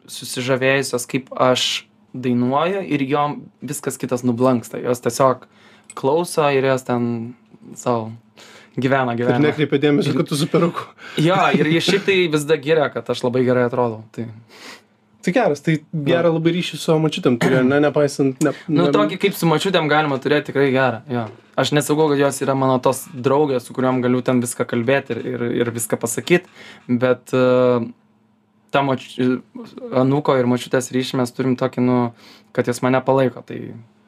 susižavėjusios, kaip aš dainuoju ir jom viskas kitas nublanksta. Jos tiesiog klauso ir jos ten savo gyvena Ir gyvenimą. nekreipia dėmesio, kad tu su peruku. Jo, ir jie šiaip tai vis dar giria, kad aš labai gerai atrodau. Tai, Tai geras, tai gerą labai ryšį su savo močiutėm turėjo, ne, nepaisant... Ne, nu, ne, tokį kaip su mačiutėm galima turėti tikrai gerą. Jo. Aš nesakau, kad jos yra mano tos draugės, su kuriuom galiu ten viską kalbėti ir, ir, ir viską pasakyti, bet uh, ta moč... anūko ir mačiutės ryšį mes turim tokį, nu, kad jis mane palaiko, tai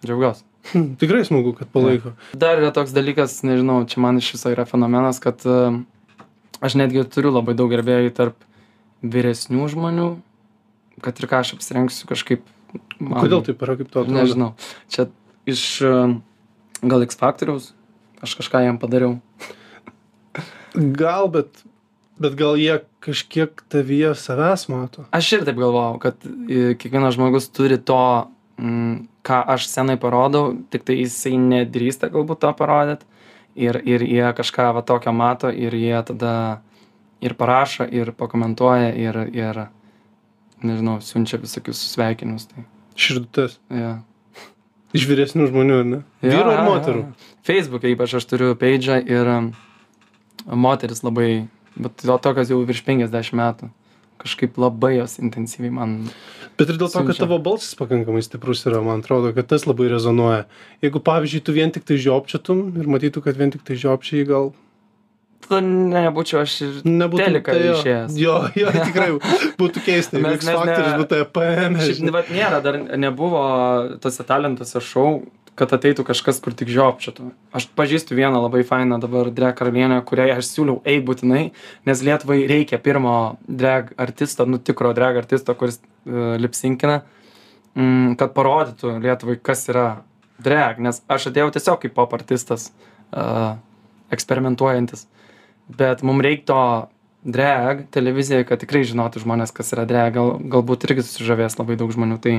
džiaugiuosi. Hm, Tikrai smagu, kad palaiko. Dar yra toks dalykas, nežinau, čia man iš viso yra fenomenas, kad uh, aš netgi turiu labai daug gerbėjų tarp vyresnių žmonių, kad ir ką aš apsirengsiu kažkaip. man- Kodėl taip yra, kaip tu atrodo? Nežinau. Čia iš uh, gal X faktoriaus aš kažką jam padariau. Gal, bet, bet gal jie kažkiek tavyje savęs mato. Aš ir taip galvojau, kad e, kiekvienas žmogus turi to, mm, ką aš senai parodau, tik tai jisai nedrįsta galbūt to parodyti. Ir, ir jie kažką va tokio mato ir jie tada ir parašo, ir pakomentuoja, ir, ir nežinau, siunčia visokius sveikinimus. Tai, Širdutės. ja. Iš vyresnių žmonių, ne? Jo, Vyrų ar moterų? jo. Facebook'e ypač aš turiu page'ą ir um, moteris labai, bet to tokios jau virš 50 metų. Kažkaip labai jos intensyviai man. Bet ir dėl to, kad Siunčia. tavo balsas pakankamai stiprus yra, man atrodo, kad tas labai rezonuoja. Jeigu, pavyzdžiui, tu vien tik tai žiopčiatum ir matytų, kad vien tik tai žiopčiai, gal Tada nebūčiau aš ir nebūtų teliką tai jo. išėjęs. Jo, jo, tikrai būtų keista, (laughs) jeigu X ne- būtų EPM. Šiaip vat nėra, dar nebuvo tose talentuose šou, kad ateitų kažkas, kur tik žiopčiotų. Aš pažįstu vieną labai fainą dabar drag karalienę, kuriai aš siūliau eik būtinai, nes Lietuvai reikia pirmo drag artisto, nu tikro drag artisto, kuris uh, lipsinkina, mm, kad parodytų Lietuvai, kas yra drag, nes aš atėjau tiesiog kaip pop artistas uh, eksperimentuojantis. Bet mums reikia to drag televizijai, kad tikrai žinotų žmonės, kas yra drag. Gal, galbūt irgi susižavės labai daug žmonių. Tai,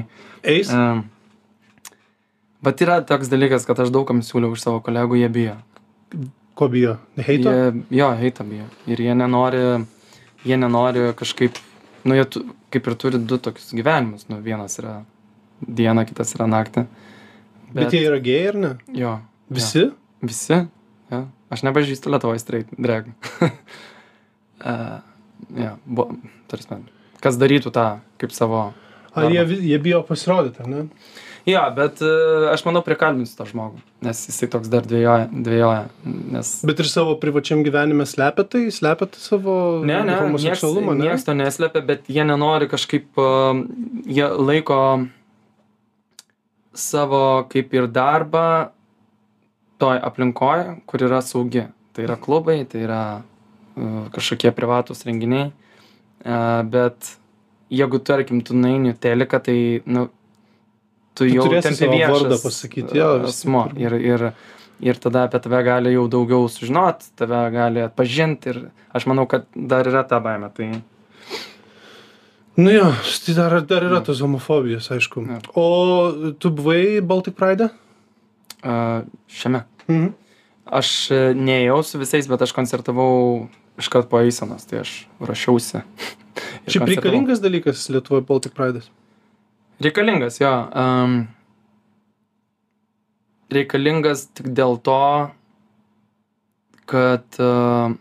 Eis? um, bet yra toks dalykas, kad aš daugam siūliau iš savo kolegų, jie bijo. Ko bijo? Heito? Jie, jo, heitą bijo. Ir jie nenori, jie nenori kažkaip, nu, jie tu, kaip ir turi du tokius gyvenimus. Nu, vienas yra diena, kitas yra naktį. Bet jie yra gėjai ar ne? Jo. Visi? Jo. Visi. Jo. Aš nepažįstu Lietuvoje straight drag. (laughs) uh, jo, bu, tarsi, kas darytų tą kaip savo. Ar jie, jie bijo pasirodyti, ar ne? Jo, bet uh, aš manau prikalbinsiu tą žmogų, nes jisai toks dar dvėjoja. dvėjoja nes... Bet ir savo privačiam gyvenime slepia tai, slepia tai savo Ne, ne, homoseksualumą, ne? Niekas to neslepia, bet jie nenori kažkaip, uh, jie laiko savo kaip ir darbą toj aplinkoje, kur yra saugi. Tai yra klubai, tai yra uh, kažkokie privatus renginiai. Uh, bet jeigu, tarkim, tu naini teliką, tai, nu, tu, jau tampi viešas vardą pasakyti, jo, asmuo. tiek Ir, ir, ir tada apie tave gali jau daugiau sužinot, tave gali atpažinti ir aš manau, kad dar yra ta baime. Tai Nu jo, tai dar, dar yra tos homofobijos, aišku. Jo. O tu buvai Baltic Pride? uh, šiame. Mhm. Aš e, neėjau su visais, bet aš koncertavau iškart po eisenos, tai aš (laughs) Šiaip koncertavau. reikalingas dalykas Lietuvoje Baltic Pride. Reikalingas, jo. Um, reikalingas tik dėl to, kad uh,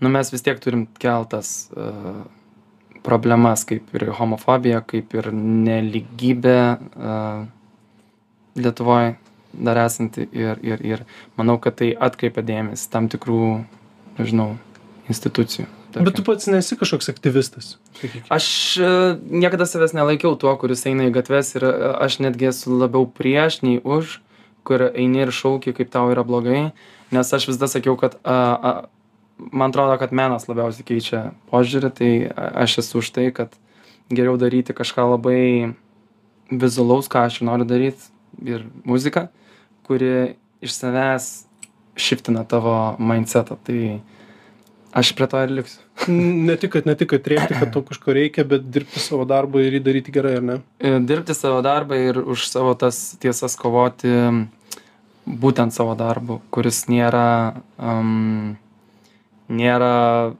nu, mes vis tiek turim keltas uh, problemas, kaip ir homofobija, kaip ir neligybė uh, Lietuvoje dar esanti ir, ir, ir manau, kad tai atkreipia dėmesį tam tikrų, nežinau, institucijų. Bet tu pats nesi kažkoks aktyvistas. Aš e, niekada savęs nelaikiau tuo, kuris eina į gatves ir e, aš netgi esu labiau prieš nei už, kur eini ir šauki, kaip tau yra blogai, nes aš visada sakiau, kad a, a, man atrodo, kad menas labiausiai keičia požiūrį, tai aš esu už tai, kad geriau daryti kažką labai vizualaus, ką aš noriu daryti, ir muziką, kuri iš savęs šiftina tavo mindsetą. Tai aš prie to ir liksiu. Ne tik, kad, ne tik, kad rėkti, kad to kažko reikia, bet dirbti savo darbą ir jį daryti gerai, ar ne? E, dirbti savo darbą ir už savo tas tiesas kovoti būtent savo darbu, kuris nėra, um, nėra,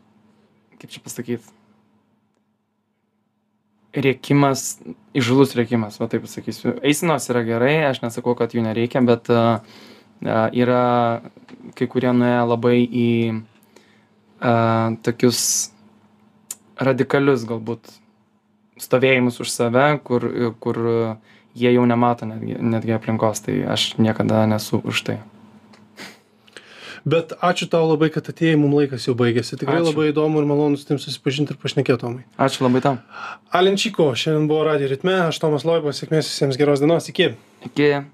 kaip čia pasakyti, rėkimas, įžulus rėkimas, va taip pasakysiu. Eisinos yra gerai, aš nesakau, kad jų nereikia, bet uh, uh, yra kai kurie nuėję labai į uh, tokius radikalius galbūt stovėjimus už save, kur, kur jie jau nemato netgi, netgi aplinkos, tai aš niekada nesu už tai. Bet ačiū tau labai, kad atėjai, mums laikas jau baigėsi. Tikrai Ačiū. labai įdomu ir malonu su tim susipažinti ir pašnekėti, Tomai. Ačiū labai tau. Alenčiko, šiandien buvo radio ritme, aš Tomas Loibas, sėkmės visiems geros dienos, iki. Iki.